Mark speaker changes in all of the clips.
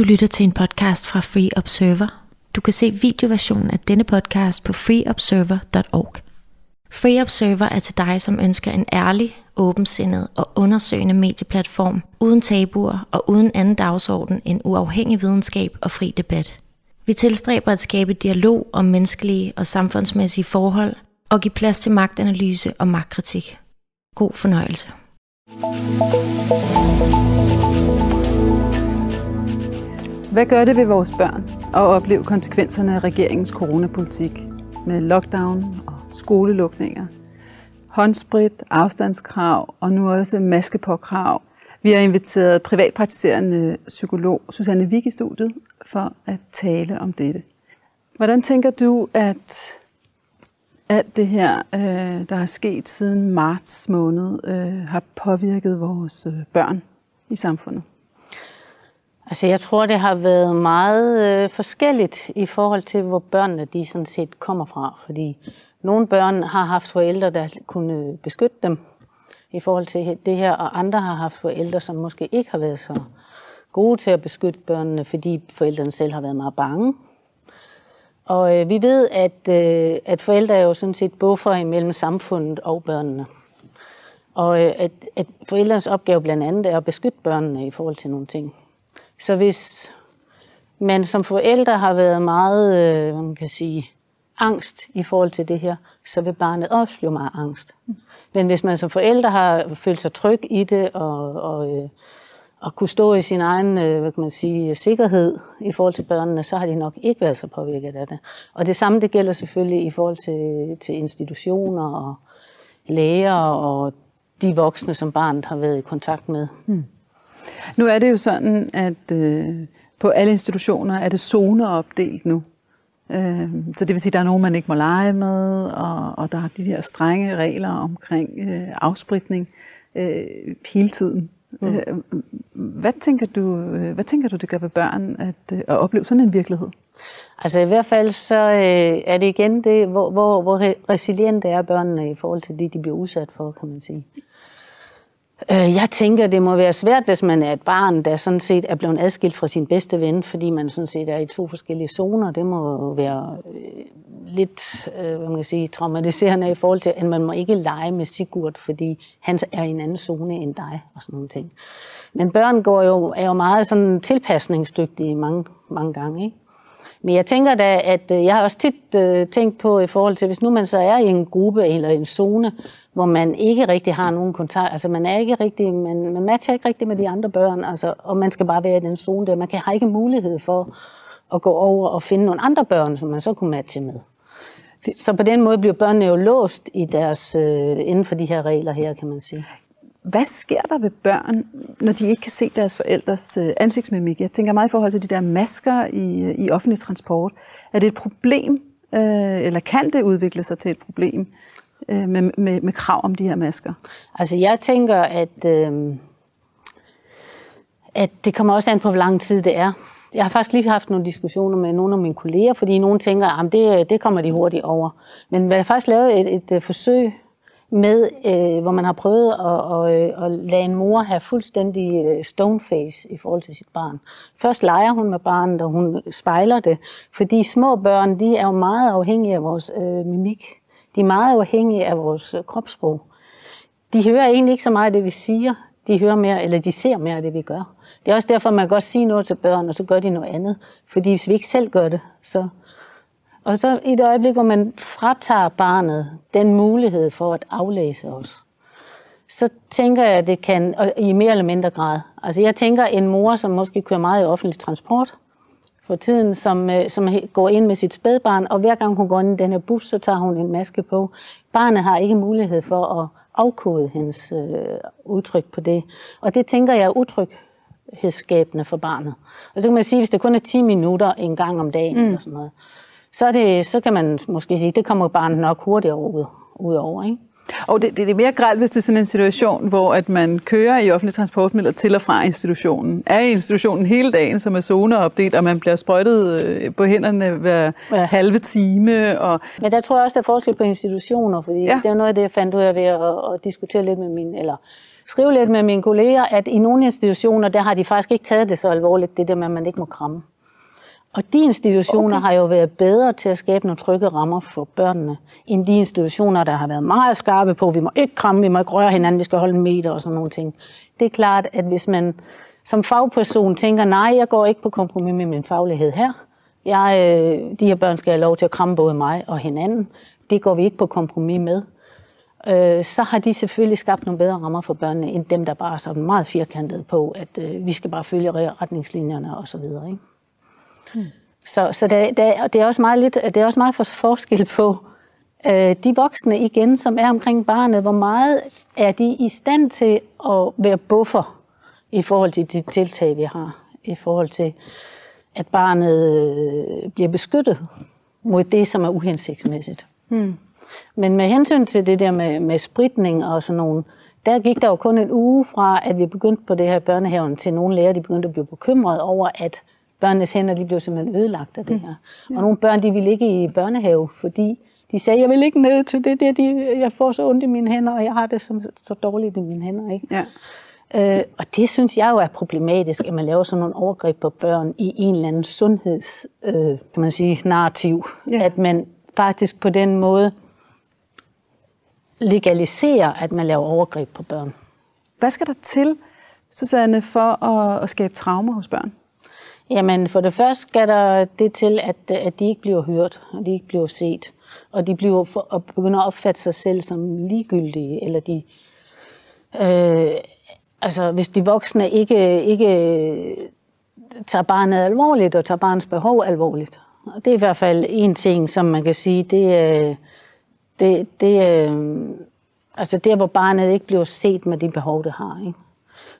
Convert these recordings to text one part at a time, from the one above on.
Speaker 1: Du lytter til en podcast fra Free Observer. Du kan se videoversionen af denne podcast på freeobserver.org. Free Observer er til dig, som ønsker en ærlig, åbensindet og undersøgende medieplatform, uden tabuer og uden anden dagsorden end uafhængig videnskab og fri debat. Vi tilstræber at skabe dialog om menneskelige og samfundsmæssige forhold og give plads til magtanalyse og magtkritik. God fornøjelse.
Speaker 2: Hvad gør det ved vores børn at opleve konsekvenserne af regeringens coronapolitik med lockdown og skolelukninger, håndsprit, afstandskrav og nu også maskepåkrav? Vi har inviteret privatpraktiserende psykolog Susanne Wig i studiet for at tale om dette. Hvordan tænker du, at alt det her, øh, der er sket siden marts måned, øh, har påvirket vores øh, børn i samfundet?
Speaker 3: Altså jeg tror, det har været meget øh, forskelligt i forhold til, hvor børnene de sådan set kommer fra. Fordi nogle børn har haft forældre, der kunne beskytte dem i forhold til det her, og andre har haft forældre, som måske ikke har været så gode til at beskytte børnene, fordi forældrene selv har været meget bange. Og øh, vi ved, at, øh, at forældre er jo sådan set buffer imellem samfundet og børnene. Og øh, at, at forældrenes opgave blandt andet er at beskytte børnene i forhold til nogle ting. Så hvis man som forældre har været meget, øh, man kan sige, angst i forhold til det her, så vil barnet også blive meget angst. Men hvis man som forældre har følt sig tryg i det og, og, øh, og kunne stå i sin egen øh, hvad kan man sige, sikkerhed i forhold til børnene, så har de nok ikke været så påvirket af det. Og det samme det gælder selvfølgelig i forhold til, til institutioner og læger og de voksne, som barnet har været i kontakt med. Mm.
Speaker 2: Nu er det jo sådan, at øh, på alle institutioner er det zoner opdelt nu. Øh, så det vil sige, at der er nogen, man ikke må lege med, og, og der er de her strenge regler omkring øh, afspritning øh, hele tiden. Mm. Øh, hvad, tænker du, øh, hvad tænker du, det gør ved børn at, øh, at opleve sådan en virkelighed?
Speaker 3: Altså i hvert fald så øh, er det igen det, hvor, hvor, hvor resilient er børnene i forhold til det, de bliver udsat for, kan man sige. Øh, jeg tænker, det må være svært, hvis man er et barn, der sådan set er blevet adskilt fra sin bedste ven, fordi man sådan set er i to forskellige zoner. Det må være øh, lidt øh, hvad man kan sige, traumatiserende i forhold til, at man må ikke lege med Sigurd, fordi han er i en anden zone end dig og sådan nogle ting. Men børn går jo, er jo meget sådan tilpasningsdygtige mange, mange gange. Ikke? Men jeg tænker da, at jeg har også tit øh, tænkt på i forhold til, hvis nu man så er i en gruppe eller en zone, hvor man ikke rigtig har nogen kontakt. Altså man er ikke rigtig, man, man matcher ikke rigtig med de andre børn, altså, og man skal bare være i den zone der. Man kan, har ikke mulighed for at gå over og finde nogle andre børn, som man så kunne matche med. Så på den måde bliver børnene jo låst i deres, øh, inden for de her regler her, kan man sige.
Speaker 2: Hvad sker der ved børn, når de ikke kan se deres forældres øh, ansigtsmimik? Jeg tænker meget i forhold til de der masker i, øh, i offentlig transport. Er det et problem, øh, eller kan det udvikle sig til et problem? øh, med, med, med krav om de her masker?
Speaker 3: Altså jeg tænker, at, øh, at det kommer også an på, hvor lang tid det er. Jeg har faktisk lige haft nogle diskussioner med nogle af mine kolleger, fordi nogen tænker, at det, øh, det kommer de hurtigt over. Men man har faktisk lavet et, et, et forsøg med, øh, hvor man har prøvet at, at, øh, at lade en mor have fuldstændig øh, stone face i forhold til sit barn. Først leger hun med barnet, og hun spejler det, fordi små børn, de er jo meget afhængige af vores øh, mimik. De er meget afhængige af vores øh, kropssprog. De hører egentlig ikke så meget af det, vi siger. De hører mere, eller de ser mere af det, vi gør. Det er også derfor, man kan godt sige noget til børn, og så gør de noget andet. Fordi hvis vi ikke selv gør det, så... Og så i det øjeblik, hvor man fratager barnet den mulighed for at aflæse os, så tænker jeg, at det kan, og i mere eller mindre grad. Altså jeg tænker, en mor, som måske kører meget i offentlig transport, for tiden, som, øh, som går ind med sit spædbarn, og hver gang hun går ind i den her bus, så tager hun en maske på. Barnet har ikke mulighed for at afkode hendes øh, udtryk på det. Og det tænker jeg er utryghedsskabende for barnet. Og så kan man sige, hvis det kun er 10 minutter en gang om dagen, mm. eller sådan noget, så, er det, så kan man måske sige, det kommer barnet nok hurtigere ud, ud over. Ikke?
Speaker 2: Og det, det er mere gralt, hvis det er sådan en situation, hvor at man kører i offentlige transportmidler til og fra institutionen. Er i institutionen hele dagen, som er zoneopdelt, og man bliver sprøjtet øh, på hænderne hver ja. halve time. Og...
Speaker 3: Men der tror jeg også, der er forskel på institutioner, fordi ja. det er noget af det, jeg fandt ud af ved at, at diskutere lidt med min, eller skrive lidt med mine kolleger, at i nogle institutioner, der har de faktisk ikke taget det så alvorligt, det der med, at man ikke må kramme. Og de institutioner okay. har jo været bedre til at skabe nogle trygge rammer for børnene, end de institutioner, der har været meget skarpe på, vi må ikke kramme, vi må ikke røre hinanden, vi skal holde en meter og sådan nogle ting. Det er klart, at hvis man som fagperson tænker, nej, jeg går ikke på kompromis med min faglighed her, jeg, øh, de her børn skal have lov til at kramme både mig og hinanden, det går vi ikke på kompromis med, øh, så har de selvfølgelig skabt nogle bedre rammer for børnene, end dem, der bare er sådan meget firkantet på, at øh, vi skal bare følge retningslinjerne og så videre. Ikke? Hmm. Så, så der, der, det, er også meget lidt, det er også meget for forskel på øh, de voksne igen, som er omkring barnet. Hvor meget er de i stand til at være buffer i forhold til de tiltag, vi har? I forhold til, at barnet øh, bliver beskyttet mod det, som er uhensigtsmæssigt. Hmm. Men med hensyn til det der med, med spritning og sådan nogle, der gik der jo kun en uge fra, at vi begyndte på det her børnehaven, til nogle lærere, de begyndte at blive bekymrede over, at børnenes hænder de blev simpelthen ødelagt af det her. Ja. Og nogle børn, de ville ikke i børnehave, fordi de sagde, jeg vil ikke ned til det der, de, jeg får så ondt i mine hænder, og jeg har det så, så dårligt i mine hænder. Ikke? Ja. Øh, og det synes jeg jo er problematisk, at man laver sådan nogle overgreb på børn i en eller anden sundheds, øh, kan man sige, narrativ. Ja. At man faktisk på den måde legaliserer, at man laver overgreb på børn.
Speaker 2: Hvad skal der til, Susanne, for at, at skabe traumer hos børn?
Speaker 3: Jamen, for det første skal der det til, at, at de ikke bliver hørt, og de ikke bliver set, og de bliver for, og begynder at opfatte sig selv som ligegyldige, eller de... Øh, altså, hvis de voksne ikke, ikke tager barnet alvorligt, og tager barnets behov alvorligt. Og det er i hvert fald en ting, som man kan sige, det, det, det, altså der, hvor barnet ikke bliver set med de behov, det har. Ikke?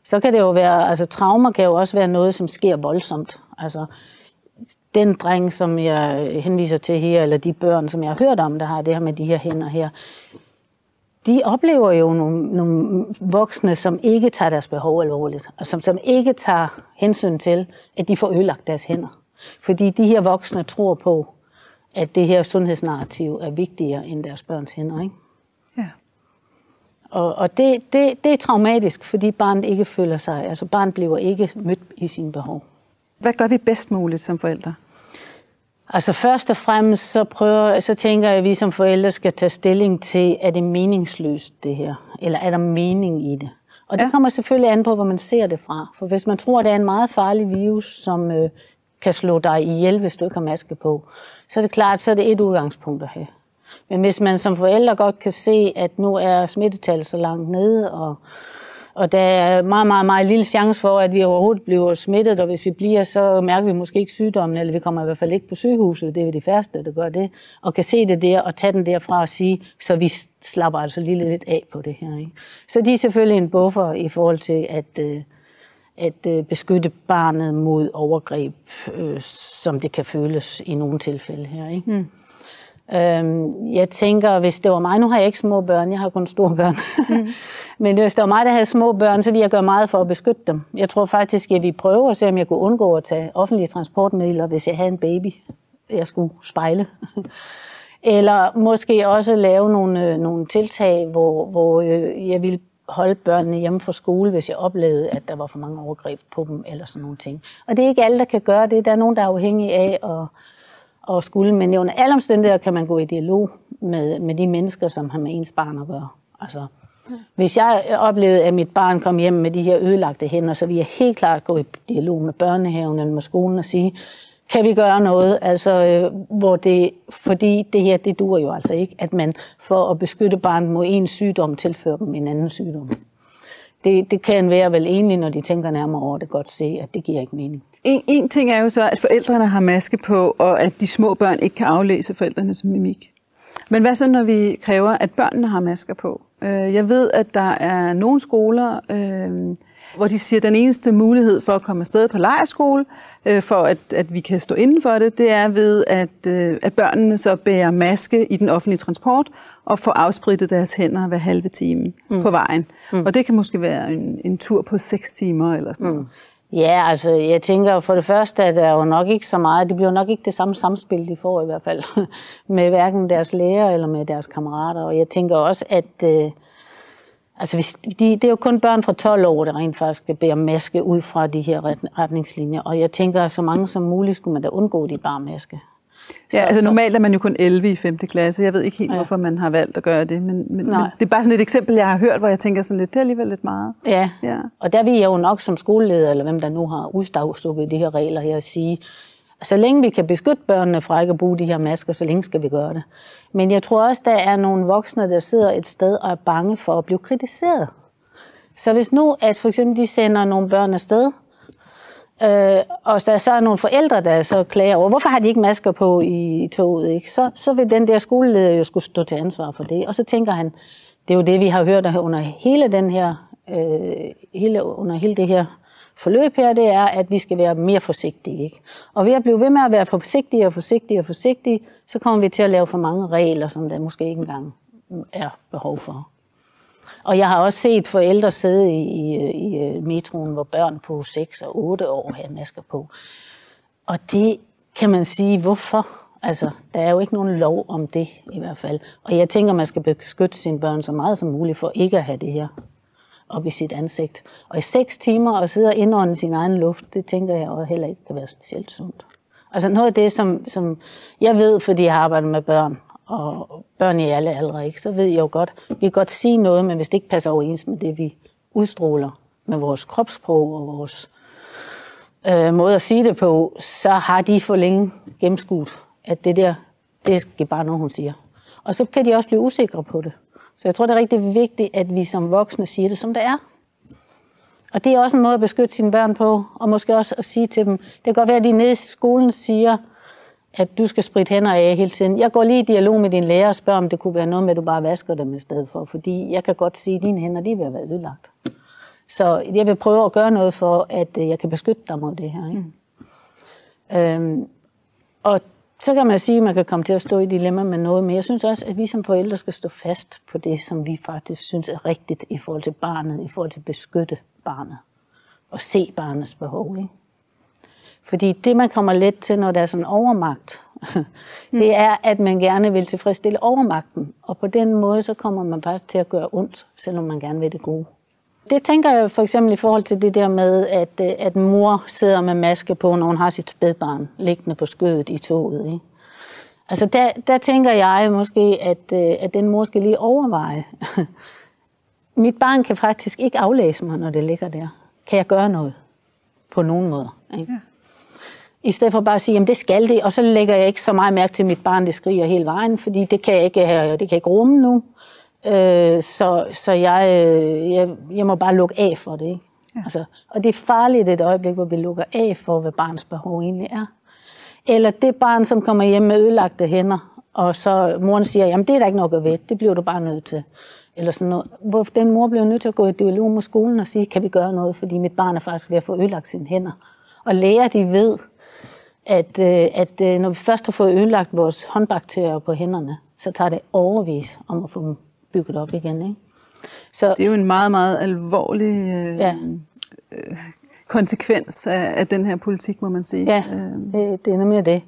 Speaker 3: Så kan det jo være, altså traumer kan jo også være noget, som sker voldsomt. Altså den dreng, som jeg henviser til her, eller de børn, som jeg har hørt om, der har det her med de her hænder her, de oplever jo nogle, nogle voksne, som ikke tager deres behov alvorligt, og som, som ikke tager hensyn til, at de får ødelagt deres hænder. Fordi de her voksne tror på, at det her sundhedsnarrativ er vigtigere end deres børns hænder. Ikke? Og, og det, det, det er traumatisk, fordi barnet ikke føler sig, altså barnet bliver ikke mødt i sine behov.
Speaker 2: Hvad gør vi bedst muligt som forældre?
Speaker 3: Altså først og fremmest, så, prøver, så tænker jeg, at vi som forældre skal tage stilling til, er det meningsløst det her? Eller er der mening i det? Og det ja. kommer selvfølgelig an på, hvor man ser det fra. For hvis man tror, at det er en meget farlig virus, som øh, kan slå dig ihjel, hvis du ikke har maske på, så er det klart, så er det et udgangspunkt at have. Men hvis man som forældre godt kan se, at nu er smittetallet så langt nede, og, og der er meget, meget, meget lille chance for, at vi overhovedet bliver smittet, og hvis vi bliver, så mærker vi måske ikke sygdommen, eller vi kommer i hvert fald ikke på sygehuset, det er de færreste, der gør det, og kan se det der, og tage den derfra og sige, så vi slapper altså lige lidt af på det her. Ikke? Så de er selvfølgelig en buffer i forhold til, at, øh, at øh, beskytte barnet mod overgreb, øh, som det kan føles i nogle tilfælde her. Ikke? Mm. Øhm, jeg tænker, hvis det var mig, nu har jeg ikke små børn, jeg har kun store børn, mm. men hvis det var mig, der havde små børn, så ville jeg gøre meget for at beskytte dem. Jeg tror faktisk, jeg ville prøve at se, om jeg kunne undgå at tage offentlige transportmidler, hvis jeg havde en baby, jeg skulle spejle. Eller måske også lave nogle, øh, nogle tiltag, hvor, hvor øh, jeg ville holde børnene hjemme fra skole, hvis jeg oplevede, at der var for mange overgreb på dem, eller sådan nogle ting. Og det er ikke alle, der kan gøre det. Der er nogen, der er afhængige af at, at skulle, men under alle omstændigheder kan man gå i dialog med, med de mennesker, som har med ens barn at gøre. Altså, hvis jeg oplevede, at mit barn kom hjem med de her ødelagte hænder, så ville jeg helt klart gå i dialog med børnehaven eller med skolen og sige, kan vi gøre noget, altså, øh, hvor det, fordi det her, det dur jo altså ikke, at man for at beskytte barnet mod en sygdom tilfører dem en anden sygdom. Det, det kan være vel egentlig, når de tænker nærmere over det, godt se, at det giver ikke mening.
Speaker 2: En, en ting er jo så, at forældrene har maske på, og at de små børn ikke kan aflæse forældrenes mimik. Men hvad så, når vi kræver, at børnene har masker på? Øh, jeg ved, at der er nogle skoler, øh, hvor de siger, at den eneste mulighed for at komme afsted på lejerskole, øh, for at, at vi kan stå inden for det, det er ved, at, øh, at børnene så bærer maske i den offentlige transport og får afsprittet deres hænder hver halve time mm. på vejen. Mm. Og det kan måske være en, en tur på 6 timer eller sådan noget. Mm.
Speaker 3: Ja, altså jeg tænker for det første, at der jo nok ikke så meget, det bliver nok ikke det samme samspil, de får i hvert fald, med hverken deres lærer eller med deres kammerater. Og jeg tænker også, at øh, Altså, hvis de, det er jo kun børn fra 12 år, der rent faktisk skal bære maske ud fra de her retningslinjer. Og jeg tænker, at så mange som muligt skulle man da undgå, de bare maske.
Speaker 2: Ja, altså normalt er man jo kun 11 i 5. klasse. Jeg ved ikke helt, ja. hvorfor man har valgt at gøre det. Men, men, men det er bare sådan et eksempel, jeg har hørt, hvor jeg tænker sådan lidt, det er alligevel lidt meget.
Speaker 3: Ja, ja. og der vil jeg jo nok som skoleleder, eller hvem der nu har udstavstukket de her regler her, at sige, så længe vi kan beskytte børnene fra ikke at bruge de her masker, så længe skal vi gøre det. Men jeg tror også, der er nogle voksne, der sidder et sted og er bange for at blive kritiseret. Så hvis nu, at for eksempel de sender nogle børn afsted, øh, og der så er nogle forældre, der så klager over, hvorfor har de ikke masker på i toget, ikke? Så, så vil den der skoleleder jo skulle stå til ansvar for det. Og så tænker han, det er jo det, vi har hørt under hele den her, øh, hele, under hele det her forløb her, det er, at vi skal være mere forsigtige. Ikke? Og ved at blive ved med at være forsigtige og forsigtige og forsigtige, så kommer vi til at lave for mange regler, som der måske ikke engang er behov for. Og jeg har også set forældre sidde i, i, i øh, metroen, hvor børn på 6 og 8 år havde masker på. Og det kan man sige, hvorfor? Altså, der er jo ikke nogen lov om det i hvert fald. Og jeg tænker, man skal beskytte sine børn så meget som muligt for ikke at have det her op i sit ansigt. Og i seks timer at sidde og indånde sin egen luft, det tænker jeg også heller ikke kan være specielt sundt. Altså noget af det, som, som jeg ved, fordi jeg har arbejdet med børn, og børn i alle aldre, ikke, så ved jeg jo godt, vi kan godt sige noget, men hvis det ikke passer overens med det, vi udstråler med vores kropssprog og vores øh, måde at sige det på, så har de for længe gennemskudt, at det der, det er bare noget, hun siger. Og så kan de også blive usikre på det. Så jeg tror, det er rigtig vigtigt, at vi som voksne siger det, som det er. Og det er også en måde at beskytte sine børn på, og måske også at sige til dem, det kan godt være, at de nede i skolen siger, at du skal spritte hænder af hele tiden. Jeg går lige i dialog med din lærer og spørger, om det kunne være noget med, at du bare vasker dem i stedet for, fordi jeg kan godt sige, at dine hænder de vil være ødelagt. Så jeg vil prøve at gøre noget for, at øh, jeg kan beskytte dig mod det her. Ikke? Mm. Øhm, og så kan man sige, at man kan komme til at stå i dilemma med noget, men jeg synes også, at vi som forældre skal stå fast på det, som vi faktisk synes er rigtigt i forhold til barnet, i forhold til at beskytte barnet og se barnets behov. Ikke? Fordi det, man kommer let til, når der er sådan overmagt, det er, at man gerne vil tilfredsstille overmagten. Og på den måde, så kommer man bare til at gøre ondt, selvom man gerne vil det gode. Det tænker jeg for eksempel i forhold til det der med, at, øh, at mor sidder med maske på, når hun har sit spædbarn liggende på skødet i toget. Ikke? Altså der, der tænker jeg måske, at, øh, at den mor skal lige overveje. Mit barn kan faktisk ikke aflæse mig, når det ligger der. Kan jeg gøre noget? På nogen måde. Ikke? Ja. I stedet for bare at sige, at det skal det, og så lægger jeg ikke så meget mærke til, at mit barn det skriger hele vejen, fordi det kan jeg ikke, det kan jeg ikke rumme nu. Øh, så så jeg, øh, jeg, jeg må bare lukke af for det. Ikke? Ja. Altså, og det er farligt et øjeblik, hvor vi lukker af for, hvad barns behov egentlig er. Eller det barn, som kommer hjem med ødelagte hænder, og så moren siger, jamen det er der ikke noget at ved, det bliver du bare nødt til. Eller sådan noget. Hvor den mor bliver nødt til at gå i dialog med skolen og sige, kan vi gøre noget, fordi mit barn er faktisk ved at få ødelagt sine hænder. Og lærer de ved, at, øh, at når vi først har fået ødelagt vores håndbakterier på hænderne, så tager det overvis om at få dem bygget op igen. Ikke?
Speaker 2: Så, det er jo en meget, meget alvorlig øh, ja. øh, konsekvens af, af den her politik, må man sige.
Speaker 3: Ja, øh. det, det er nemlig det.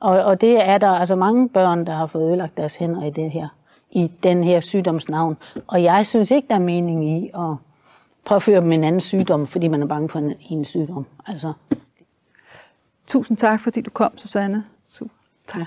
Speaker 3: Og, og det er der altså mange børn, der har fået ødelagt deres hænder i det her, i den her sygdomsnavn. Og jeg synes ikke, der er mening i at påføre dem en anden sygdom, fordi man er bange for en, en sygdom. Altså.
Speaker 2: Tusind tak, fordi du kom, Susanne. Super. Tak. Ja.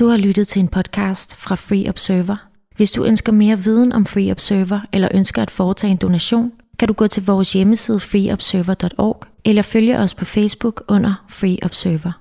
Speaker 1: Du har lyttet til en podcast fra Free Observer. Hvis du ønsker mere viden om Free Observer eller ønsker at foretage en donation, kan du gå til vores hjemmeside freeobserver.org eller følge os på Facebook under Free Observer.